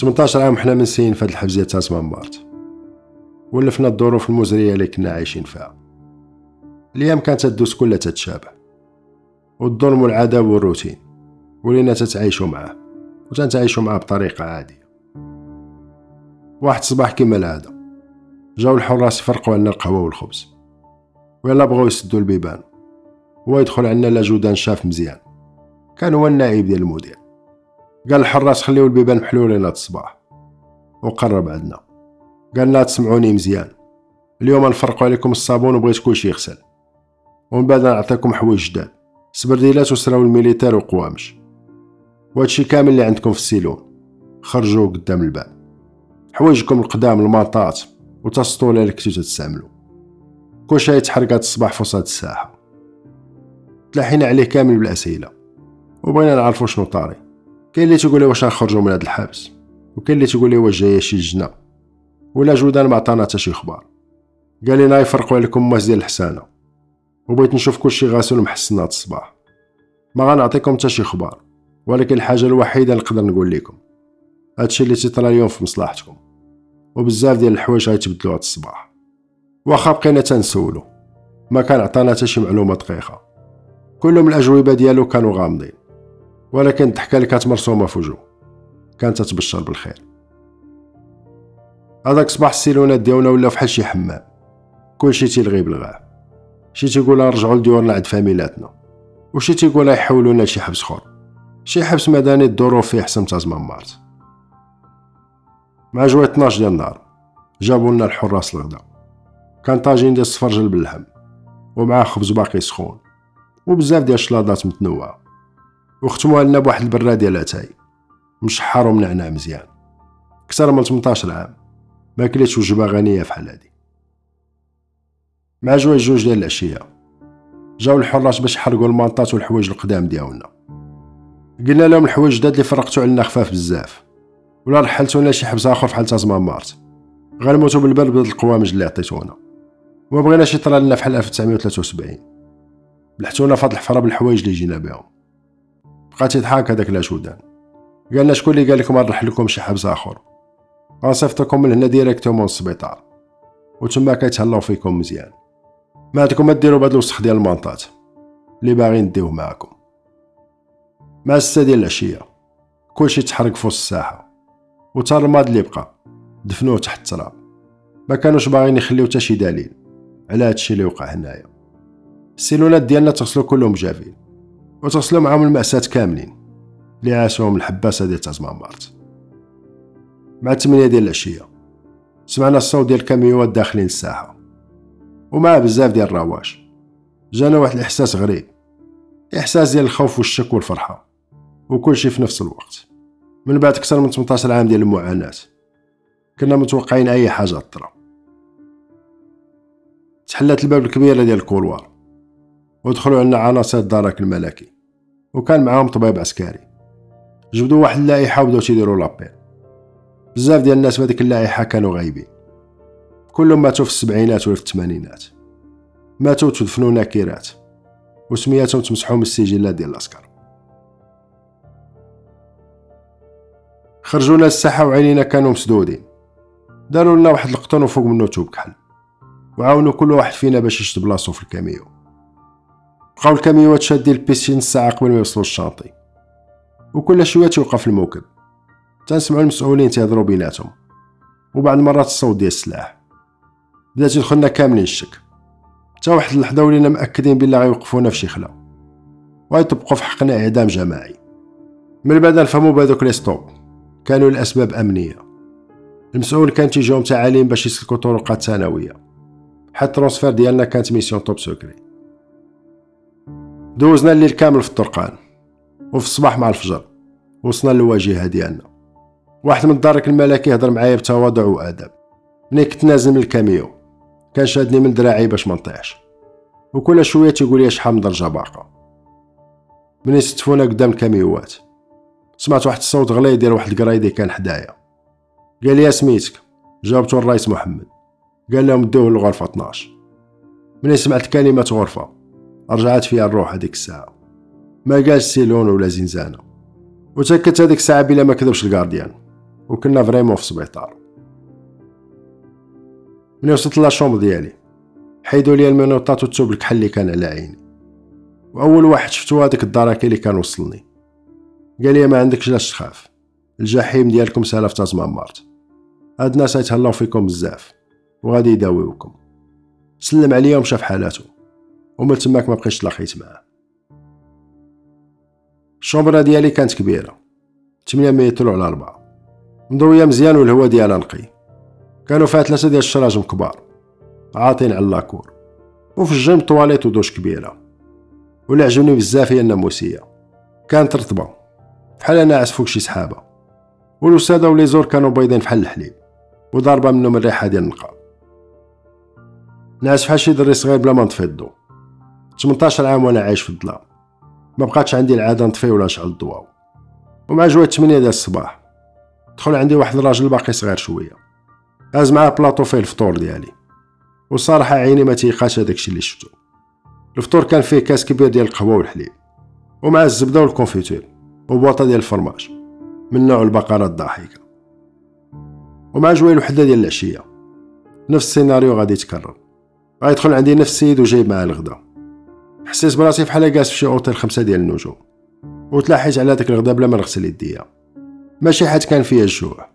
18 عام حنا منسيين في هاد الحبزية تاع 8 مارت. ولفنا الظروف المزرية اللي كنا عايشين فيها. الأيام كانت تدوس كلها تتشابه. والظلم والعذاب والروتين. ولينا تتعايشوا معاه. وتنتعايشوا معاه بطريقة عادية. واحد الصباح كيما العادة. جاو الحراس يفرقوا عنا القهوة والخبز. ويلا بغاو يسدوا البيبان. هو يدخل عنا لا جودان شاف مزيان. كان هو النائب ديال المدير. قال الحراس خليو البيبان محلولين هاد الصباح. وقرب عندنا. قالنا تسمعوني مزيان. اليوم نفرقوا عليكم الصابون وبغيت كلشي يغسل. ومن بعد نعطيكم حوايج جداد. سبرديلات وسراو الميليتار وقوامش. وهادشي كامل اللي عندكم في السيلون خرجوا قدام الباب. حوايجكم القدام الماطات وتسطولة اللي كنتو تستعملو كلشي يتحرق هاد الصباح في وسط الساحة. تلاحينا عليه كامل بالأسئلة. وبغينا نعرفو شنو طاري. كاين اللي تيقول واش نخرجوا من هاد الحبس؟ وكاين اللي تيقول واش جاية شي لجنه ولا جودان ما عطانا حتى شي خبار. قال لنا يفرقوا عليكم ماس ديال الحسانه وبغيت نشوف كلشي غاسل ومحسن هاد الصباح. ما غنعطيكم حتى شي خبار. ولكن الحاجة الوحيدة اللي نقدر نقول لكم. هادشي اللي تيطرا اليوم في مصلحتكم. وبزاف ديال الحوايج غيتبدلوا هاد الصباح. واخا بقينا تنسولو ما كان عطانا حتى شي معلومة دقيقة. كلهم الأجوبة ديالو كانوا غامضين. ولكن الضحكه اللي كانت مرسومة في وجهه كانت تتبشر بالخير. هذاك صباح السيلونات ديالنا ولا فحال شي حمام. كلشي تيلغي بالغاه شي تيقول نرجعوا لديورنا عند فاميلاتنا. وشي تيقول يحولونا لشي حبس اخر شي حبس مدني الظروف فيه حسن تا 8 مارس مع جوايه 12 ديال النهار جابوا لنا الحراس الغدا كان طاجين ديال الصفرجل باللحم ومعاه خبز باقي سخون وبزاف ديال الشلاضات متنوعة. وختموها لنا بواحد البراد ديال اتاي مشحر ومنعنع مزيان. كثر من 18 عام. ما كليتش وجبة غنية فحال هادي. مع جوايه جوج ديال العشية. جاو الحراس باش يحرقوا المانطات والحوايج القدام ديالنا. قلنا لهم الحوايج الجداد اللي فرقتو علينا خفاف بزاف. ولا رحلتونا شي حبس آخر فحال تازمامرت غنموتو بالبرد بهاد الحوايج اللي عطيتونا. وما بغيناش يطرى لنا فحال 1973 بلحتونا فهاد الحفره بالحوايج اللي جينا بهم. بقى تيضحك هذاك l'adjudant قالنا شكون اللي قال لكم نرحل لكم شي حبس آخر؟ غنصيفطكم من هنا directement للسبيطار. وتما كيتهلاو فيكم مزيان. ما عندكم ما ديروا بهاد الوسخ ديال المانطات اللي باغيين نديوه معاكم. مع الستة ديال العشية. كلشي تحرق في وسط الساحة. وتا الماض اللي بقى. دفنوه تحت التراب. ما كانوش باغيين يخليو حتى شي دليل على هادشي اللي وقع هنايا. السيلونات ديالنا تغسلو كلهم جافين. وتغسلو معاهم المأساة كاملين اللي عاشوهم الحباسة ديال تازمان مارت مع الثمانية ديال العشية سمعنا الصوت ديال الكاميوات داخلين الساحة. ومع بزاف ديال الرواش جانا واحد الإحساس غريب إحساس ديال الخوف والشك والفرحة وكل شي في نفس الوقت. من بعد أكثر من 18 عام ديال المعاناة كنا متوقعين أي حاجة طرا تحلت الباب الكبيرة ديال الكولوار. ودخلوا عنا عناصر الدرك الملكي. وكان معاهم طبيب عسكري. جبدوا واحد اللائحة وبداو تيديروا لابيل. بزاف ديال الناس في اللائحة كانوا غايبين. كلهم ماتوا في السبعينات ولا في الثمانينات. ماتوا تدفنوا نكرات وسمياتهم تمسحوا من السجلات ديال العسكر خرجونا للساحة وعينينا كانوا مسدودين. داروا لنا واحد القطن وفوق منه توب كحل. وعاونوا كل واحد فينا باش يشد بلاصتو في الكاميو. بقاو الكاميوات شادين ال piste نص الساعة قبل ما يوصلوا الشاطئ وكل شوية توقف الموكب. تنسمعوا المسؤولين تيهضروا بيناتهم. وبعد مرات الصوت ديال السلاح. بدات يدخلنا كاملين الشك. تا واحد اللحظة ولينا مأكدين بلي غيوقفونا في شي خلا. وغيطبقوا في حقنا إعدام جماعي. من بعد نفهموا بلي هذوك les stops. كانوا لأسباب أمنية. المسؤول كان تيجيهم تعاليم باش يسلكوا طرقات ثانوية. حتى ال transfert ديالنا كانت mission top secret دوزنا الليل كامل في الطرقان وفي الصباح مع الفجر وصلنا للواجهة ديالنا واحد من الدارك الملكي هضر معايا بتواضع وادب ملي كنت نازل من الكاميو كان شادني من دراعي باش ما نطيحش. وكل شوية تيقول لي شحال من درجة باقة. ملي ستفونا قدام الكاميوات؟ سمعت واحد الصوت غلي ديال واحد القرايدي كان حدايا. قال لي سميتك. جاوبتو الرئيس محمد قال لهم دوه للغرفه 12 ملي سمعت كلمة غرفة؟ رجعت فيها الروح هذيك الساعة. ما قالش سيلون ولا زنزانه وتاكدت هذيك الساعة بلا ما كذبش ال gardien وكنا vraiment في السبيطار. ملي وصلت la chambre ديالي. حيدوا لي المينوطات والتوب الكحل اللي كان على عيني. وأول واحد شفتو هذاك الدراكي اللي كان وصلني. قال لي ما عندكش لاش تخاف الجحيم ديالكم سالا في تازمامرت هاد الناس يتهلاو فيكم بزاف. وغادي يداويوكم. سلم عليا ومشى في حالاتو ومن تماك ما بقيتش تلاقيت معاه. ال chambre ديالي كانت كبيرة 8 متر على 4 مضوية مزيان والهوا ديالها نقي. كانوا فيها ثلاثة ديال الشراجم كبار عاطين على la cour. وفي الجيم طواليت ودوش كبيرة. واللي عجبني بزاف هي الناموسية. كانت رطبة بحال ناعس فوق شي سحابة. والوسادة وليزور كانوا بيضين فحال الحليب. وضاربة منهم الريحة ديال النقا ناعس فحال شي دري صغير بلا ما نطفي الضو 18 عام وأنا عايش في الظلام. ما بقاتش عندي العادة نطفي ولا نشعل الضواو. ومع جويه 8 ديال الصباح دخل عندي واحد الراجل باقي صغير شوية. هاز معاه بلاطو فيه الفطور ديالي. والصراحة عيني ما تيقاش هداكشي اللي شفتو. الفطور كان فيه كاس كبير ديال القهوة والحليب. ومع الزبدة وال confiture وبواطة ديال الفرماج. من نوع البقرة الضاحكة. ومع جوايه وحدة ديال العشية. نفس السيناريو غادي يتكرر. غيدخل عندي نفس السيد وجايب معاه الغدا حسيت براسي فحال جالس في شي أوتيل خمسة ديال النجوم. وتلاحيت على داك الغدا بلا ما نغسل يديا ماشي حيت كان فيا الجوع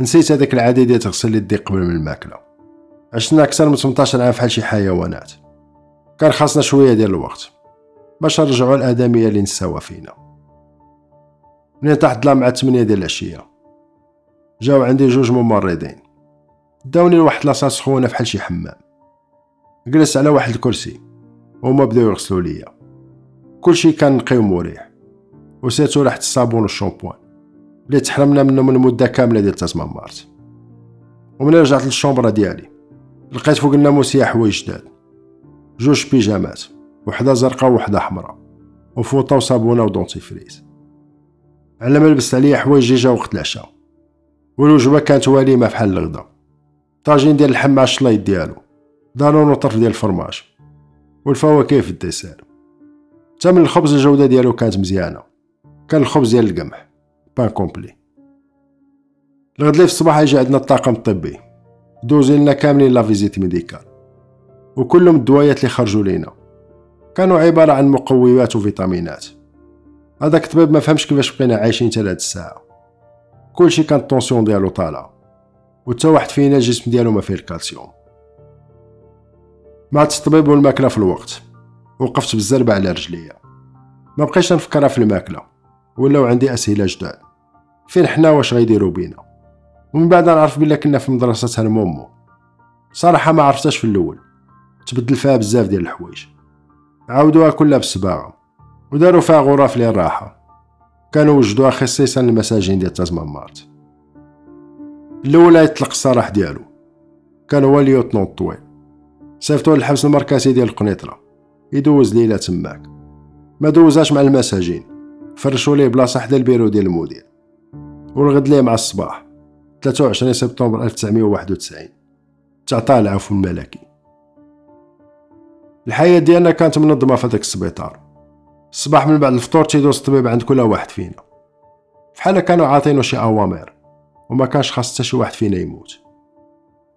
نسيت هذاك العادي ديال تغسل يدي قبل من الماكلة. عشنا أكثر من 18 عام فحال شي حيوانات. كان خاصنا شوية ديال الوقت. باش نرجعوا الآدمية اللي نساوها فينا. منين طاح الظلام مع 8 ديال العشية؟ جاو عندي جوج ممرضين. داوني لواحد la salle سخونه فحال شي حمام. جلست على واحد الكرسي. وهما بداو يغسلوا ليا. كلشي كان نقي ومريح وسيتو ريحة الصابون والشامبوان. اللي تحرمنا منه من مدة كاملة ديال تسمان مارس. ومن رجعت لل chambre ديالي لقيت فوق الناموسية حوايج جداد. جوج بيجامات وحدة زرقاء وحدة حمراء وفوطة وصابونة و dentifrice على ما لبست عليا حوايج جا وقت العشاء. والوجبة كانت وليمة فحال الغدا طاجين ديال اللحم مع الشلايط ديالو. دانون وطرف ديال الفرماج. والفواكه في ال dessert تا من الخبز الجودة ديالو كانت مزيانة. كان الخبز ديال القمح. pain complet الغد في الصباح يجي عندنا الطاقم الطبي. دوزي لنا كاملين la visite médicale. وكلهم الدوايات اللي خرجوا لينا. كانوا عبارة عن مقويات وفيتامينات. هذاك الطبيب ما فهمش كيفاش بقينا عايشين حتى لهاد الساعة. كلشي كان ال tension ديالو طالعة وتا واحد فينا الجسم ديالو ما فيه الكالسيوم. مع الطبيب والماكلة في الوقت. وقفت بالزربة على رجليا. ما بقيتش نفكرها في الماكلة ولاو عندي أسئلة جداد. فين حنا؟ واش غيديروا بينا؟ ومن بعد نعرف بلا كنا في مدرسة المومو صراحة ما عرفتهاش في الأول. تبدل فيها بزاف ديال الحوايج. عاودوها كلها بالسباغة وداروا فيها غرف للراحة كانوا وجدوها خصيصا للمساجين ديال تازمان مارت الأولى يطلق الصراح ديالو. كان هو ليوتنون الطويل صيفطوه للحبس المركزي ديال القنيطرة. يدوز ليلة تماك. ما دوزاش مع المساجين. فرشو ليه بلاصة حدا البيرو ديال المدير. والغد ليه مع الصباح. 23 سبتمبر 1991 تعطاه العفو الملكي. الحياة ديالنا كانت منظمة في هذاك السبيطار. الصباح من بعد الفطور تيدوز الطبيب عند كل واحد فينا. فحال كانوا عاطينو شي أوامر وما كانش خاص حتى شي واحد فينا يموت.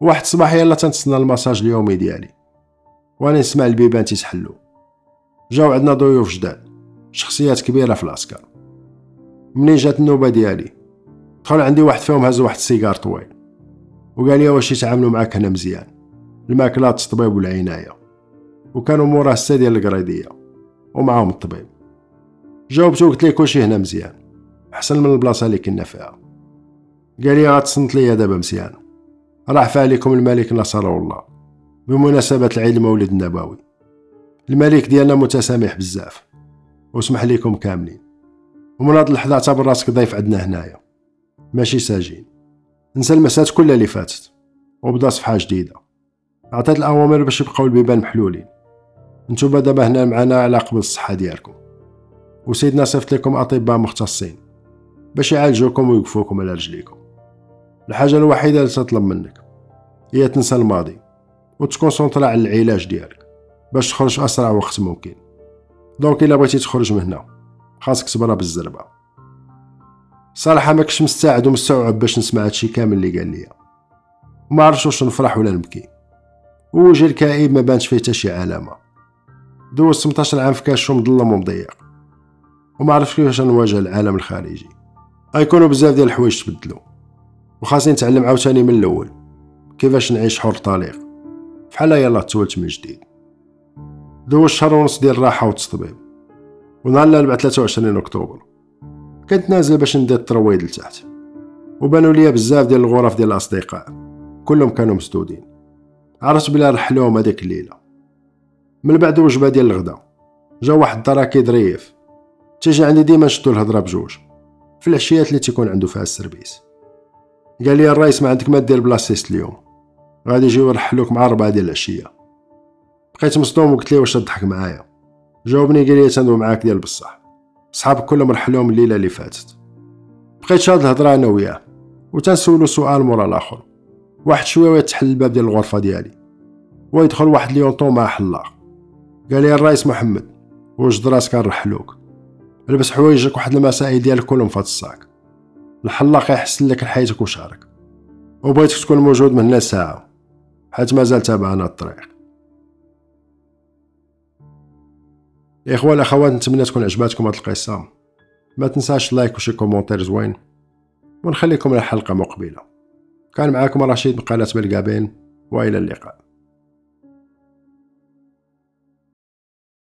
واحد الصباح يلا تنتسنى المساج اليومي ديالي. وأنا نسمع البيبان تيتحلو جاو عندنا ضيوف جداد شخصيات كبيرة في العسكر منين جات النوبة ديالي؟ دخل عندي واحد فيهم هز واحد السيجار طويل. وقال لي واش يتعاملوا معاك هنا مزيان؟ الماكلة الطبيب والعناية. وكانوا موراه السا ديال القريدية ومعاهم الطبيب. جاوبتو قلت ليه كلشي هنا مزيان؟ أحسن من البلاصة اللي كنا فيها. قال لي غتصنت ليا دابا مزيان. راح عليكم الملك نصره الله. بمناسبة العيد المولد النبوي. الملك ديالنا متسامح بزاف. وسمح ليكم كاملين. ومن هاد اللحظة اعتبر راسك ضيف عندنا هنايا. ماشي ساجين. نسى المسات كلها اللي فاتت. وبدا صفحة جديدة. عطيت الأوامر باش يبقاو البيبان محلولين. نتوما دابا هنا معنا على قبل الصحة ديالكم. وسيدنا صيفط لكم أطباء مختصين. باش يعالجوكم ويوقفوكم على رجليكم. الحاجة الوحيدة اللي تطلب منك هي تنسى الماضي. وتكونسونطرا على العلاج ديالك باش تخرج في أسرع وقت ممكن. دونك إلا بغيتي تخرج من هنا خاصك تبرا بالزربة. صراحة ما كنتش مستعد ومستوعب باش نسمع هادشي كامل اللي قال ليا وما عرفتش واش نفرح ولا نبكي. ووجه الكئيب ما بانش فيه حتى شي علامة. دوزت 18 عام في كاشو مظلم ومضيق وما عرفتش كيفاش نواجه العالم الخارجي. غيكونوا بزاف ديال الحوايج تبدلوا. وخاصني نتعلم عاوتاني من الأول. كيفاش نعيش حر طليق. فحال يلا تولدت من جديد. دوز شهر ونص ديال الراحة والتطبيب. ونهار الأربعاء 23 أكتوبر. كنت نازل باش ندير الترويض لتحت. وبانوا ليا بزاف ديال الغرف ديال الأصدقاء. كلهم كانوا مسدودين. عرفت بلا رحلوهم هذيك الليلة. من بعد وجبة ديال الغدا. جا واحد الدراكي ظريف. تيجي عندي ديما نشدو الهضرة بجوج. في العشيات اللي تيكون عنده فيها service قال لي الرئيس ما عندك ما دير بلا sieste اليوم. غادي يجيو يرحلوك مع ربعة ديال العشية. بقيت مصدوم وقلت ليه واش تضحك معايا؟ جاوبني قال لي تندوي معاك ديال بصح. صحابك كلهم رحلوهم الليلة اللي فاتت. بقيت شاد الهضرة أنا وياه وتنسولو سؤال مورا الآخر. واحد شوية ويتحل الباب ديال الغرفة ديالي. ويدخل واحد ليونطون مع حلاق. قال لي الرئيس محمد واش دراسك نرحلوك لبس حوايجك واحد المسائل ديالك كلهم في الصاك الحلاق يحسن لك لحياتك وشعرك وبغيتك تكون موجود من هنا ساعة حيت مازال تابعنا الطريق. الاخوة الاخوات نتمنى تكون عجباتكم هاد القصة. ما تنساش like وشي commentaire زوين. ونخليكم لحلقة مقبلة. كان معاكم رشيد من قناة بلقابين وإلى اللقاء.